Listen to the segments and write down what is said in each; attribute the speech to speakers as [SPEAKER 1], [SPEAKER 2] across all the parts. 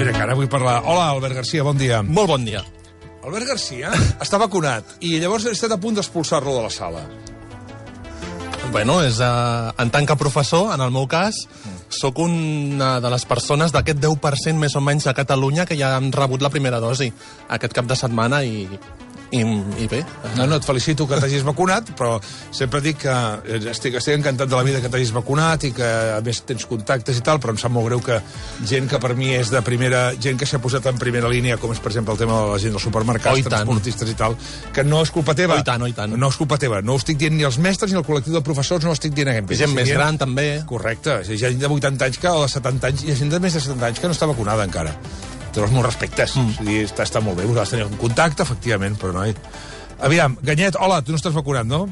[SPEAKER 1] Mira, que ara vull parlar... Hola, Albert Garcia, bon dia.
[SPEAKER 2] Molt bon dia.
[SPEAKER 1] Albert Garcia està vacunat i llavors he estat a punt d'expulsar-lo de la sala.
[SPEAKER 2] Bueno, és, uh, en tant que professor, en el meu cas, sóc una de les persones d'aquest 10% més o menys a Catalunya que ja han rebut la primera dosi aquest cap de setmana i, i, i bé.
[SPEAKER 1] No, no, et felicito que t'hagis vacunat, però sempre dic que estic, estic encantat de la vida que t'hagis vacunat i que, a més, tens contactes i tal, però em sap molt greu que gent que per mi és de primera... gent que s'ha posat en primera línia, com és, per exemple, el tema de la gent dels supermercats,
[SPEAKER 2] Oh, i
[SPEAKER 1] transportistes i tal, que no és culpa teva.
[SPEAKER 2] Oh, i tant, oh, i tant.
[SPEAKER 1] No és culpa teva. No ho estic dient ni als mestres ni al col·lectiu de professors, no ho estic dient a
[SPEAKER 2] I gent més gran, també.
[SPEAKER 1] Correcte. Hi ha gent de 80 anys que, o de 70 anys, hi ha gent de més de 70 anys que no està vacunada encara. Té els meus respectes. Mm. O sigui, està, està molt bé. Vosaltres teniu un contacte, efectivament, però no... Aviam, Ganyet, hola, tu no estàs vacunat, no?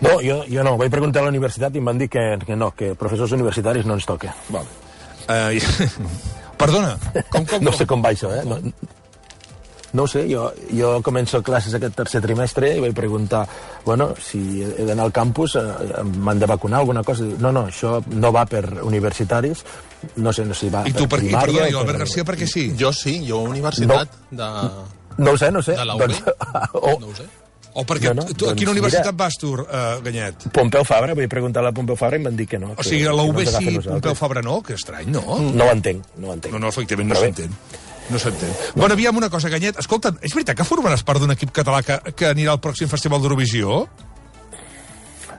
[SPEAKER 3] No, jo, jo no. Vaig preguntar a la universitat i em van dir que, que no, que professors universitaris no ens toca.
[SPEAKER 1] Vale. Uh, perdona, com, com,
[SPEAKER 3] No sé com va això, eh? No, no ho sé, jo, jo començo classes aquest tercer trimestre i vaig preguntar, bueno, si he d'anar al campus, eh, m'han de vacunar alguna cosa? No, no, això no va per universitaris, no sé, no sé si va
[SPEAKER 1] I tu per qui?
[SPEAKER 3] primària
[SPEAKER 1] Perdona,
[SPEAKER 3] o
[SPEAKER 1] jo,
[SPEAKER 3] per-
[SPEAKER 1] Albert Garcia, per què sí?
[SPEAKER 2] Jo sí, jo a universitat no. de,
[SPEAKER 3] No ho sé, no ho sé.
[SPEAKER 2] de la UB.
[SPEAKER 3] o,
[SPEAKER 2] No ho sé.
[SPEAKER 1] O perquè
[SPEAKER 3] No, no,
[SPEAKER 1] tu, a quina
[SPEAKER 3] doncs
[SPEAKER 1] universitat
[SPEAKER 3] mira.
[SPEAKER 1] vas tu, uh, Ganyet?
[SPEAKER 3] Pompeu Fabra, vaig preguntar a la Pompeu Fabra i em van dir que no.
[SPEAKER 1] O sigui, a la UB
[SPEAKER 3] agafen
[SPEAKER 1] sí. Pompeu Fabra no? Que estrany, no?
[SPEAKER 3] No ho entenc, no ho entenc.
[SPEAKER 1] No, no, efectivament, no
[SPEAKER 3] Però bé.
[SPEAKER 1] s'entén. No. Bueno, aviam una cosa, Ganyet. Escolta, és veritat que formaràs part d'un equip català que, que anirà al pròxim Festival d'Eurovisió?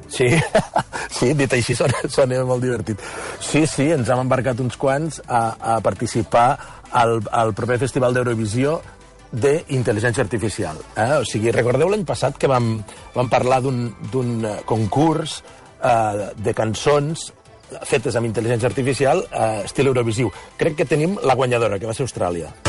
[SPEAKER 3] Sí, sí, dit així sona, sona molt divertit. Sí, sí, ens hem embarcat uns quants a, a participar al, al proper Festival d'Eurovisió d'intel·ligència artificial. Eh? O sigui, recordeu l'any passat que vam, vam parlar d'un d'un, eh, concurs eh, de cançons fetes amb intel·ligència artificial eh, estil Eurovisiu. Crec que tenim la guanyadora, que va ser Austràlia.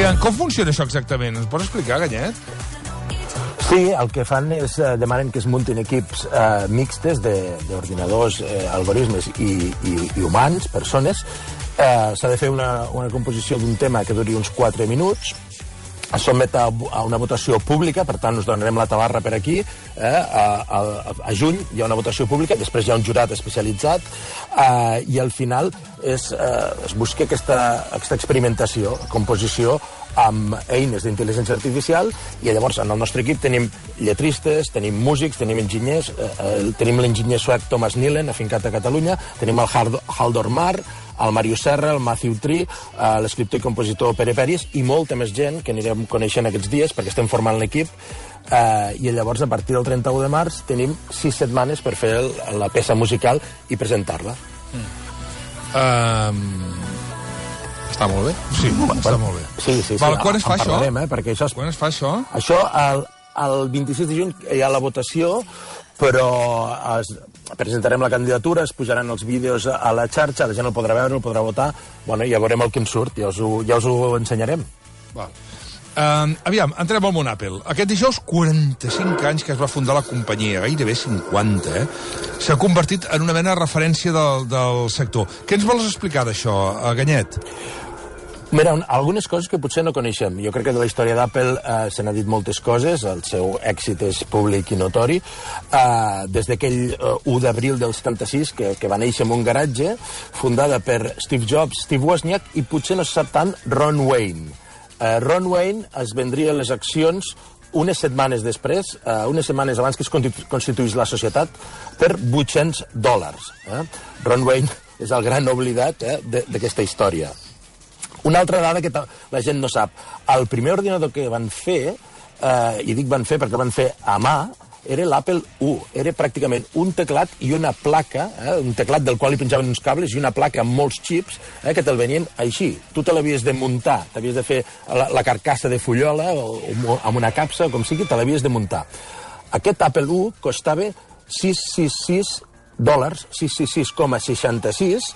[SPEAKER 1] Aviam, com funciona això exactament? Ens pots explicar, Ganyet?
[SPEAKER 3] Sí, el que fan és eh, demanen que es muntin equips eh, mixtes d'ordinadors, eh, algoritmes i, i, i humans, persones. Eh, S'ha de fer una, una composició d'un tema que duri uns 4 minuts, es sotmet a, a una votació pública, per tant us donarem la tabarra per aquí, eh, a, a, a juny hi ha una votació pública, després hi ha un jurat especialitzat, eh, i al final és, eh, es busca aquesta, aquesta experimentació, composició amb eines d'intel·ligència artificial i llavors en el nostre equip tenim lletristes, tenim músics, tenim enginyers, eh, eh, tenim l'enginyer suec Thomas Nielen, afincat a Catalunya, tenim el Hald- Haldor Mar, el Mario Serra, el Matthew Tree, eh, l'escriptor i compositor Pere Peris i molta més gent que anirem coneixent aquests dies perquè estem formant l'equip eh, i llavors a partir del 31 de març tenim sis setmanes per fer el, la peça musical i presentar-la.
[SPEAKER 1] Um,
[SPEAKER 2] Està molt bé.
[SPEAKER 1] sí, està molt bé.
[SPEAKER 3] Sí, sí, sí.
[SPEAKER 1] Val, quan es fa això?
[SPEAKER 3] parlarem, Eh, perquè això es
[SPEAKER 1] Quan es fa això?
[SPEAKER 3] Això, el, el 26 de juny hi ha la votació, però es, presentarem la candidatura, es pujaran els vídeos a, la xarxa, la gent el podrà veure, el podrà votar, bueno, ja veurem el que en surt, ja us ho, ja us ho ensenyarem.
[SPEAKER 1] Val. Um, aviam, entrem al món Apple. Aquest dijous, 45 anys que es va fundar la companyia, gairebé 50, eh? S'ha convertit en una mena de referència del, del sector. Què ens vols explicar d'això, eh, Ganyet?
[SPEAKER 3] Mira, un, algunes coses que potser no coneixem. Jo crec que de la història d'Apple eh, se n'ha dit moltes coses, el seu èxit és públic i notori. Eh, des d'aquell eh, 1 d'abril del 76, que, que va néixer en un garatge, fundada per Steve Jobs, Steve Wozniak i potser no se sap tant Ron Wayne. Eh, Ron Wayne es vendria les accions unes setmanes després, eh, unes setmanes abans que es constitu- constituís la societat, per 800 dòlars. Eh? Ron Wayne és el gran oblidat eh, d'aquesta història. Una altra dada que la gent no sap. El primer ordinador que van fer, eh, i dic van fer perquè van fer a mà, era l'Apple I. Era pràcticament un teclat i una placa, eh, un teclat del qual hi penjaven uns cables i una placa amb molts xips eh, que te'l venien així. Tu te l'havies de muntar, t'havies de fer la, la carcassa de fullola o, o amb una capsa, com sigui, te l'havies de muntar. Aquest Apple I costava 666 dòlars, 666,66,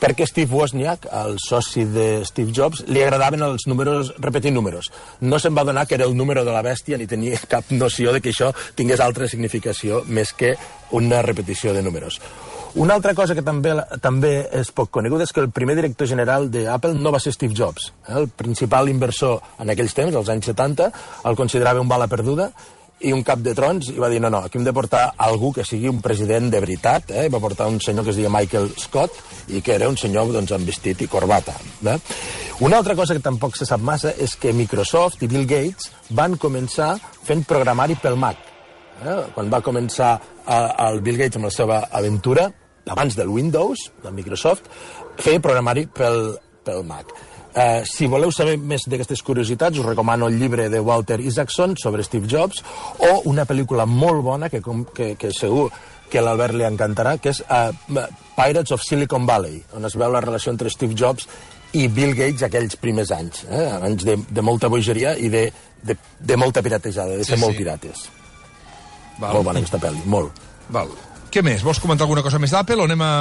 [SPEAKER 3] perquè Steve Wozniak, el soci de Steve Jobs, li agradaven els números, repetir números. No se'n va donar que era el número de la bèstia ni tenia cap noció de que això tingués altra significació més que una repetició de números. Una altra cosa que també, també és poc coneguda és que el primer director general d'Apple no va ser Steve Jobs. Eh? El principal inversor en aquells temps, als anys 70, el considerava un bala perduda i un cap de trons i va dir, no, no, aquí hem de portar algú que sigui un president de veritat, eh? Va portar un senyor que es deia Michael Scott i que era un senyor doncs, amb vestit i corbata. Eh? Una altra cosa que tampoc se sap massa és que Microsoft i Bill Gates van començar fent programari pel Mac. Eh? Quan va començar eh, el Bill Gates amb la seva aventura, abans del Windows, de Microsoft, feia programari pel, pel Mac. Eh, si voleu saber més d'aquestes curiositats, us recomano el llibre de Walter Isaacson sobre Steve Jobs o una pel·lícula molt bona que, que, que segur que l'Albert li encantarà, que és uh, Pirates of Silicon Valley, on es veu la relació entre Steve Jobs i Bill Gates aquells primers anys, eh? anys de, de molta bogeria i de, de, de molta piratejada, de ser sí, molt sí. pirates. Val. Molt bona aquesta pel·li, molt.
[SPEAKER 1] Val. Què més? Vols comentar alguna cosa més d'Apple o anem a...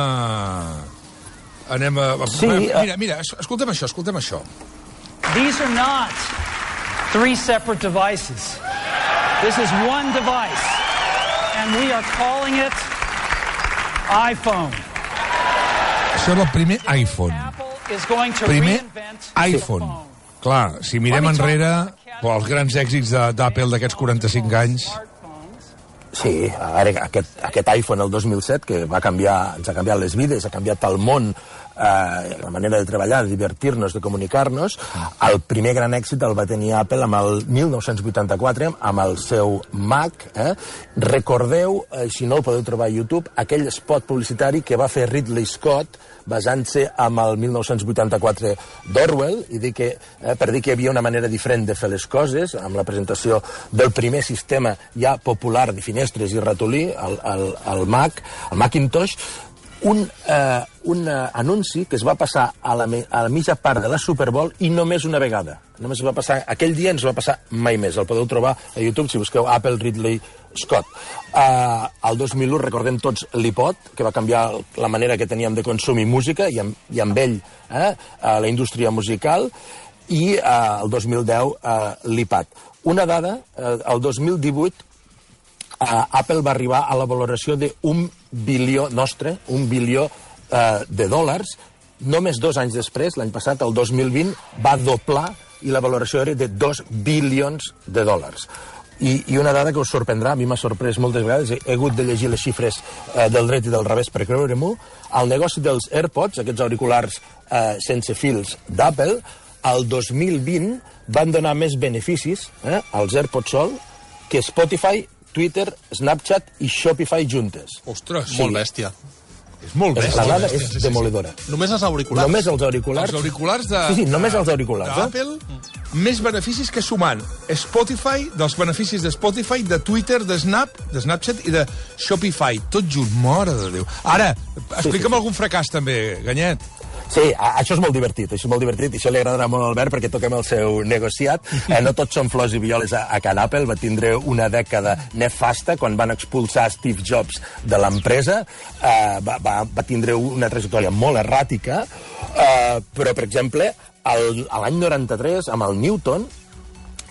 [SPEAKER 1] Anem a...
[SPEAKER 3] Sí,
[SPEAKER 1] mira, mira, escoltem això, escoltem això.
[SPEAKER 4] These are not three separate devices. This is one device. And we are calling it iPhone.
[SPEAKER 1] Això és el primer iPhone. Primer iPhone. Clar, si mirem enrere, els grans èxits d'Apple d'aquests 45 anys
[SPEAKER 3] Sí, ara aquest, aquest iPhone el 2007 que va canviar, ens ha canviat les vides, ha canviat el món, eh, la manera de treballar, de divertir-nos, de comunicar-nos. El primer gran èxit el va tenir Apple amb el 1984, amb el seu Mac. Eh? Recordeu, eh, si no el podeu trobar a YouTube, aquell spot publicitari que va fer Ridley Scott basant-se amb el 1984 d'Orwell, i dir que, eh, per dir que hi havia una manera diferent de fer les coses, amb la presentació del primer sistema ja popular de finestres i ratolí, el, el, el Mac, el Macintosh, un, eh, un eh, anunci que es va passar a la, a la mitja part de la Super Bowl i només una vegada. Només va passar, aquell dia ens va passar mai més. El podeu trobar a YouTube si busqueu Apple Ridley Scott. Uh, el 2001 recordem tots l'iPod, que va canviar la manera que teníem de consumir música, i amb, i amb ell eh, uh, la indústria musical, i uh, el 2010 uh, l'iPad. Una dada, uh, el 2018 uh, Apple va arribar a la valoració d'un bilió nostre, un bilió uh, de dòlars, només dos anys després, l'any passat, el 2020, va doblar i la valoració era de 2 bilions de dòlars. I, I una dada que us sorprendrà, a mi m'ha sorprès moltes vegades, he, he hagut de llegir les xifres eh, del dret i del revés per creure-m'ho, el negoci dels AirPods, aquests auriculars eh, sense fils d'Apple, el 2020 van donar més beneficis eh, als AirPods Sol que Spotify, Twitter, Snapchat i Shopify juntes.
[SPEAKER 1] Ostres,
[SPEAKER 2] sí. molt bèstia.
[SPEAKER 1] És molt bèstia.
[SPEAKER 3] La dada és sí, sí, demoledora.
[SPEAKER 2] Sí. Només els auriculars?
[SPEAKER 3] Només els auriculars.
[SPEAKER 1] Els auriculars de...
[SPEAKER 3] Sí, sí, només els auriculars.
[SPEAKER 1] D'Apple, eh? més beneficis que sumant Spotify, dels beneficis de Spotify, de Twitter, de Snap, de Snapchat i de Shopify. Tot junt, mare de Déu. Ara, explica'm sí, sí. algun fracàs, també, Ganyet.
[SPEAKER 3] Sí, això és molt divertit, això és molt divertit, i això li agradarà molt a Albert perquè toquem el seu negociat. Eh, no tots són flors i violes a, a Can Apple, va tindre una dècada nefasta quan van expulsar Steve Jobs de l'empresa, eh, va, va, va tindre una trajectòria molt erràtica, eh, però, per exemple, l'any 93, amb el Newton,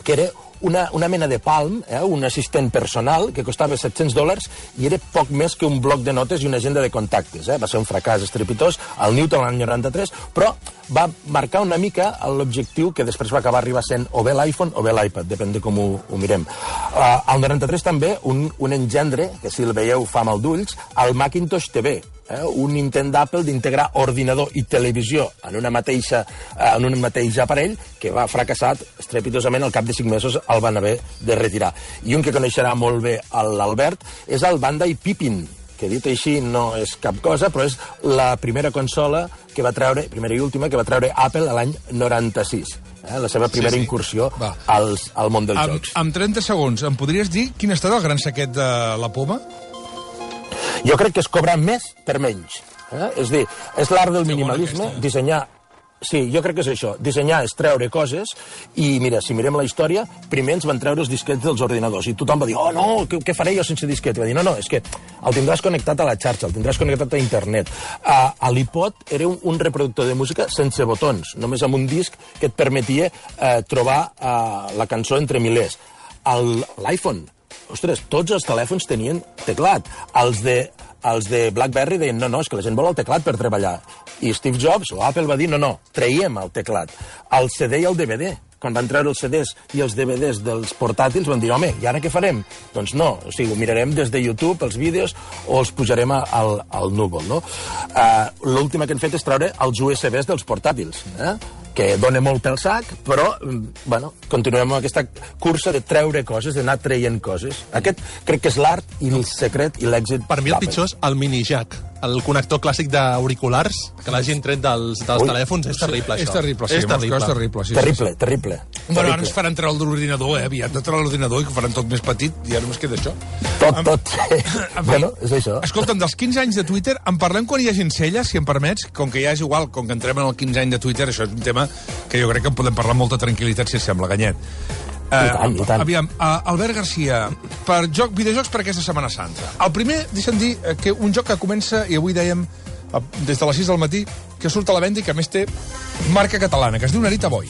[SPEAKER 3] que era una, una mena de Palm, eh, un assistent personal, que costava 700 dòlars i era poc més que un bloc de notes i una agenda de contactes. Eh? Va ser un fracàs estrepitós al Newton l'any 93, però va marcar una mica l'objectiu que després va acabar arribar sent o bé l'iPhone o bé l'iPad, depèn de com ho, ho mirem. Uh, al 93 també un, un engendre, que si el veieu fa mal d'ulls, el Macintosh TV, eh, un intent d'Apple d'integrar ordinador i televisió en, una mateixa, eh, en un mateix aparell que va fracassar estrepitosament al cap de 5 mesos el van haver de retirar. I un que coneixerà molt bé l'Albert és el Bandai Pippin, que dit així no és cap cosa, però és la primera consola que va treure, primera i última, que va treure Apple l'any 96. Eh, la seva primera sí, sí. incursió als, al món dels
[SPEAKER 1] amb,
[SPEAKER 3] jocs.
[SPEAKER 1] Amb 30 segons, em podries dir quin ha estat el gran saquet de la poma?
[SPEAKER 3] Jo crec que es cobra més per menys. Eh? És dir, és l'art del minimalisme, dissenyar Sí, jo crec que és això. Dissenyar és treure coses i, mira, si mirem la història, primer ens van treure els disquets dels ordinadors i tothom va dir, oh, no, què, què faré jo sense disquet? I va dir, no, no, és que el tindràs connectat a la xarxa, el tindràs connectat a internet. Uh, a l'iPod era un, un reproductor de música sense botons, només amb un disc que et permetia uh, trobar uh, la cançó entre milers. L'iPhone, ostres, tots els telèfons tenien teclat. Els de, els de BlackBerry deien, no, no, és que la gent vol el teclat per treballar. I Steve Jobs o Apple va dir, no, no, traiem el teclat. El CD i el DVD, quan van treure els CDs i els DVDs dels portàtils, van dir, home, i ara què farem? Doncs no, o sigui, ho mirarem des de YouTube, els vídeos, o els pujarem al, al núvol, no? Uh, L'última que hem fet és treure els USBs dels portàtils, eh? Que dona molt pel sac, però, mm, bueno, continuem amb aquesta cursa de treure coses, d'anar traient coses. Aquest crec que és l'art i el secret i l'èxit
[SPEAKER 2] Per mi el pitjor és el mini jack, el connector clàssic d'auriculars que l'hagin tret dels, dels
[SPEAKER 3] Ui.
[SPEAKER 2] telèfons. És terrible,
[SPEAKER 1] És
[SPEAKER 2] això.
[SPEAKER 1] terrible, sí,
[SPEAKER 2] és
[SPEAKER 1] és terrible. És terrible, sí,
[SPEAKER 3] Terrible,
[SPEAKER 1] Sí,
[SPEAKER 3] terrible.
[SPEAKER 1] Bueno, ara ens faran treure el de l'ordinador, eh? Aviat de treure l'ordinador i que ho faran tot més petit i ara només queda això.
[SPEAKER 3] Tot, tot.
[SPEAKER 1] En fi,
[SPEAKER 3] bueno, és això.
[SPEAKER 1] Escolta'm, dels 15 anys de Twitter, en parlem quan hi hagi encelles, si em permets, com que ja és igual, com que entrem en el 15 any de Twitter, això és un tema que jo crec que en podem parlar amb molta tranquil·litat, si et sembla, Ganyet. Eh,
[SPEAKER 3] I tant, i tant.
[SPEAKER 1] Aviam, uh, Albert Garcia, per joc, videojocs per aquesta Setmana Santa. El primer, deixa'm dir, eh, que un joc que comença, i avui dèiem, des de les 6 del matí, que surt a la venda i que a més té marca catalana, que es diu Narita Boy.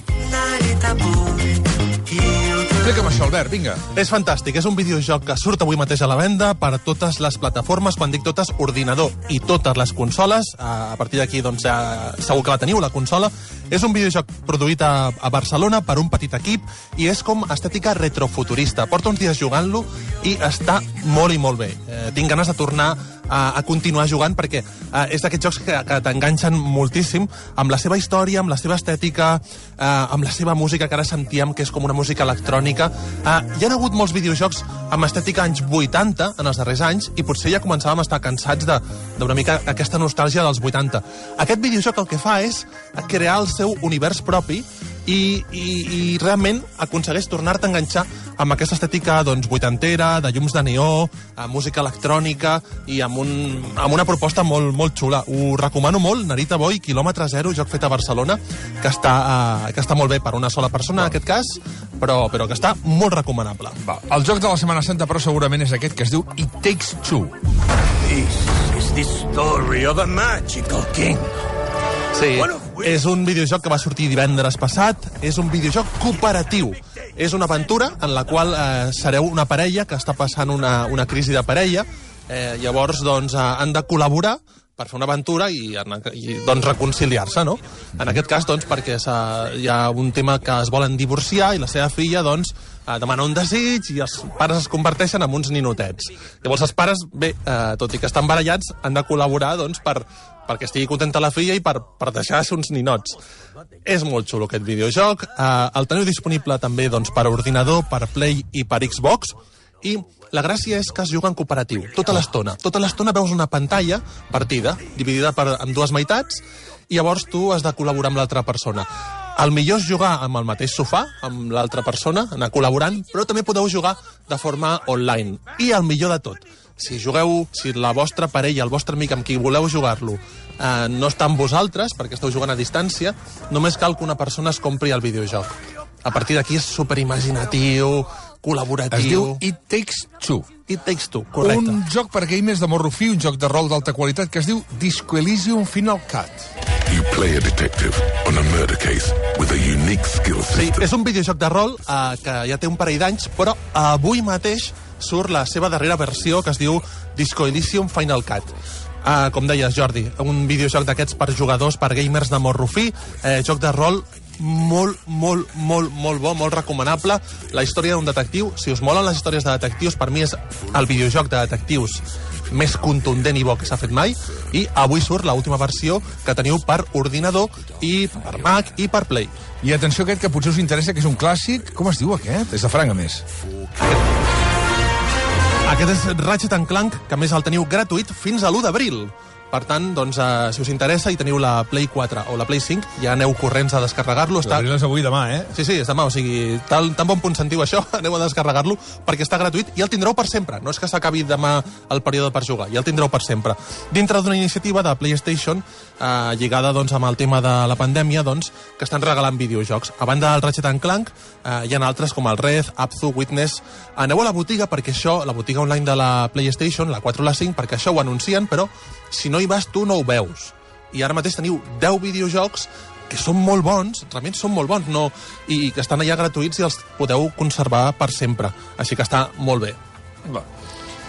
[SPEAKER 1] Explica'm això, Albert, vinga.
[SPEAKER 2] És fantàstic, és un videojoc que surt avui mateix a la venda per totes les plataformes, quan dic totes, ordinador i totes les consoles. A partir d'aquí, doncs, ja, segur que la teniu, la consola. És un videojoc produït a, a Barcelona per un petit equip i és com estètica retrofuturista. Porta uns dies jugant-lo i està molt i molt bé. Eh, tinc ganes de tornar a, a continuar jugant perquè eh, és d'aquests jocs que, que t'enganxen moltíssim amb la seva història, amb la seva estètica, eh, amb la seva música, que ara sentíem que és com una música electrònica. Eh, hi ha hagut molts videojocs amb estètica anys 80 en els darrers anys i potser ja començàvem a estar cansats d'una mica aquesta nostàlgia dels 80. Aquest videojoc el que fa és crear el seu univers propi i, i, i realment aconsegueix tornar-te a enganxar amb aquesta estètica doncs, vuitantera, de llums de neó, amb música electrònica i amb, un, amb una proposta molt, molt xula. Ho recomano molt, Narita Boy, quilòmetre zero, joc fet a Barcelona, que està, uh, que està molt bé per una sola persona, en aquest cas, però, però que està molt recomanable.
[SPEAKER 1] Va, el joc de la Setmana Santa, però segurament és aquest que es diu It Takes Two.
[SPEAKER 5] This is the story of a magical king.
[SPEAKER 2] Sí,
[SPEAKER 5] Bueno,
[SPEAKER 2] és un videojoc que va sortir divendres passat, és un videojoc cooperatiu. És una aventura en la qual eh, sereu una parella que està passant una, una crisi de parella, eh, llavors doncs, eh, han de col·laborar per fer una aventura i, i doncs, reconciliar-se, no? En aquest cas, doncs, perquè hi ha un tema que es volen divorciar i la seva filla, doncs, eh, demana un desig i els pares es converteixen en uns ninotets. Llavors els pares, bé, eh, tot i que estan barallats, han de col·laborar, doncs, per, perquè estigui contenta la filla i per, per deixar ser uns ninots. És molt xulo aquest videojoc. Eh, el teniu disponible també doncs, per ordinador, per Play i per Xbox. I la gràcia és que es juga en cooperatiu, tota l'estona. Tota l'estona veus una pantalla partida, dividida per, en dues meitats, i llavors tu has de col·laborar amb l'altra persona. El millor és jugar amb el mateix sofà, amb l'altra persona, anar col·laborant, però també podeu jugar de forma online. I el millor de tot, si jugueu, si la vostra parella, el vostre amic amb qui voleu jugar-lo, eh, no està amb vosaltres, perquè esteu jugant a distància, només cal que una persona es compri el videojoc. A partir d'aquí és superimaginatiu, col·laboratiu...
[SPEAKER 1] Es diu It Takes Two.
[SPEAKER 2] It Takes Two, correcte.
[SPEAKER 1] Un joc per gamers de morro fi, un joc de rol d'alta qualitat que es diu Disco Elysium Final Cut.
[SPEAKER 6] You play a detective on a murder case with a unique skill
[SPEAKER 2] Sí,
[SPEAKER 6] system.
[SPEAKER 2] és un videojoc de rol eh, que ja té un parell d'anys, però avui mateix surt la seva darrera versió, que es diu Disco Elysium Final Cut. Uh, com deies, Jordi, un videojoc d'aquests per jugadors, per gamers de morro fi, eh, joc de rol molt, molt, molt, molt bo, molt recomanable. La història d'un detectiu, si us molen les històries de detectius, per mi és el videojoc de detectius més contundent i bo que s'ha fet mai i avui surt l'última versió que teniu per ordinador i per Mac i per Play.
[SPEAKER 1] I atenció aquest que potser us interessa, que és un clàssic. Com es diu aquest? És de franc, a més.
[SPEAKER 2] Aquest és Ratchet and Clank, que més el teniu gratuït fins a l'1 d'abril. Per tant, doncs, eh, si us interessa i teniu la Play 4 o la Play 5, ja aneu corrents a descarregar-lo. Està...
[SPEAKER 1] Està... avui demà, eh?
[SPEAKER 2] Sí, sí, és demà, o sigui, tal, tan bon punt sentiu això, aneu a descarregar-lo, perquè està gratuït i el tindreu per sempre. No és que s'acabi demà el període per jugar, ja el tindreu per sempre. Dintre d'una iniciativa de PlayStation, eh, lligada doncs, amb el tema de la pandèmia, doncs, que estan regalant videojocs. A banda del Ratchet Clank, eh, hi ha altres com el Red, Abzu, Witness... Aneu a la botiga, perquè això, la botiga online de la PlayStation, la 4 o la 5, perquè això ho anuncien, però si no hi vas tu no ho veus. I ara mateix teniu 10 videojocs que són molt bons, realment són molt bons, no, i que estan allà gratuïts i els podeu conservar per sempre. Així que està molt bé.
[SPEAKER 1] Va.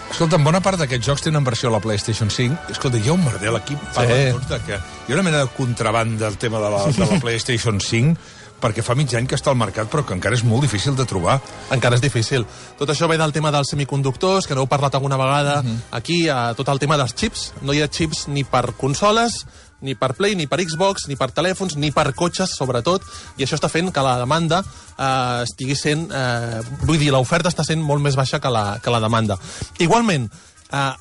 [SPEAKER 1] Escolta, en bona part d'aquests jocs tenen versió a la PlayStation 5. Escolta, hi ha un merder, l'equip parla
[SPEAKER 2] Sí.
[SPEAKER 1] tots de que hi ha una mena de contraband del tema de la, de la PlayStation 5 perquè fa mig any que està al mercat, però que encara és molt difícil de trobar.
[SPEAKER 2] Encara és difícil. Tot això ve del tema dels semiconductors, que n'heu parlat alguna vegada. Aquí, a tot el tema dels xips. No hi ha xips ni per consoles, ni per Play, ni per Xbox, ni per telèfons, ni per cotxes, sobretot, i això està fent que la demanda eh, estigui sent... Eh, vull dir, l'oferta està sent molt més baixa que la, que la demanda. Igualment, eh,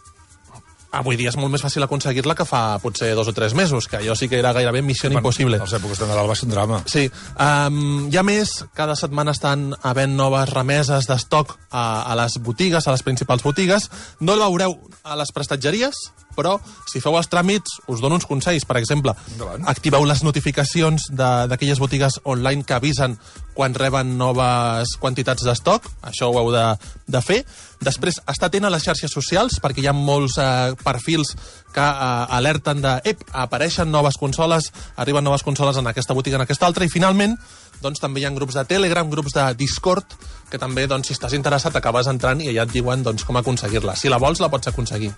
[SPEAKER 2] avui dia és molt més fàcil aconseguir-la que fa potser dos o tres mesos, que allò sí que era gairebé missió impossible.
[SPEAKER 1] A les èpoques de Nadal va ser un drama.
[SPEAKER 2] Sí, um, hi ha més, cada setmana estan havent noves remeses d'estoc a, a les botigues, a les principals botigues. No el veureu a les prestatgeries, però si feu els tràmits us dono uns consells. Per exemple,
[SPEAKER 1] Endavant.
[SPEAKER 2] activeu les notificacions de- d'aquelles botigues online que avisen quan reben noves quantitats d'estoc. Això ho heu de, de fer. Després, estar atent a les xarxes socials, perquè hi ha molts eh, perfils que eh, alerten de ep, apareixen noves consoles, arriben noves consoles en aquesta botiga, en aquesta altra, i finalment doncs també hi ha grups de Telegram, grups de Discord, que també, doncs, si estàs interessat, acabes entrant i allà et diuen doncs, com aconseguir-la. Si la vols, la pots aconseguir.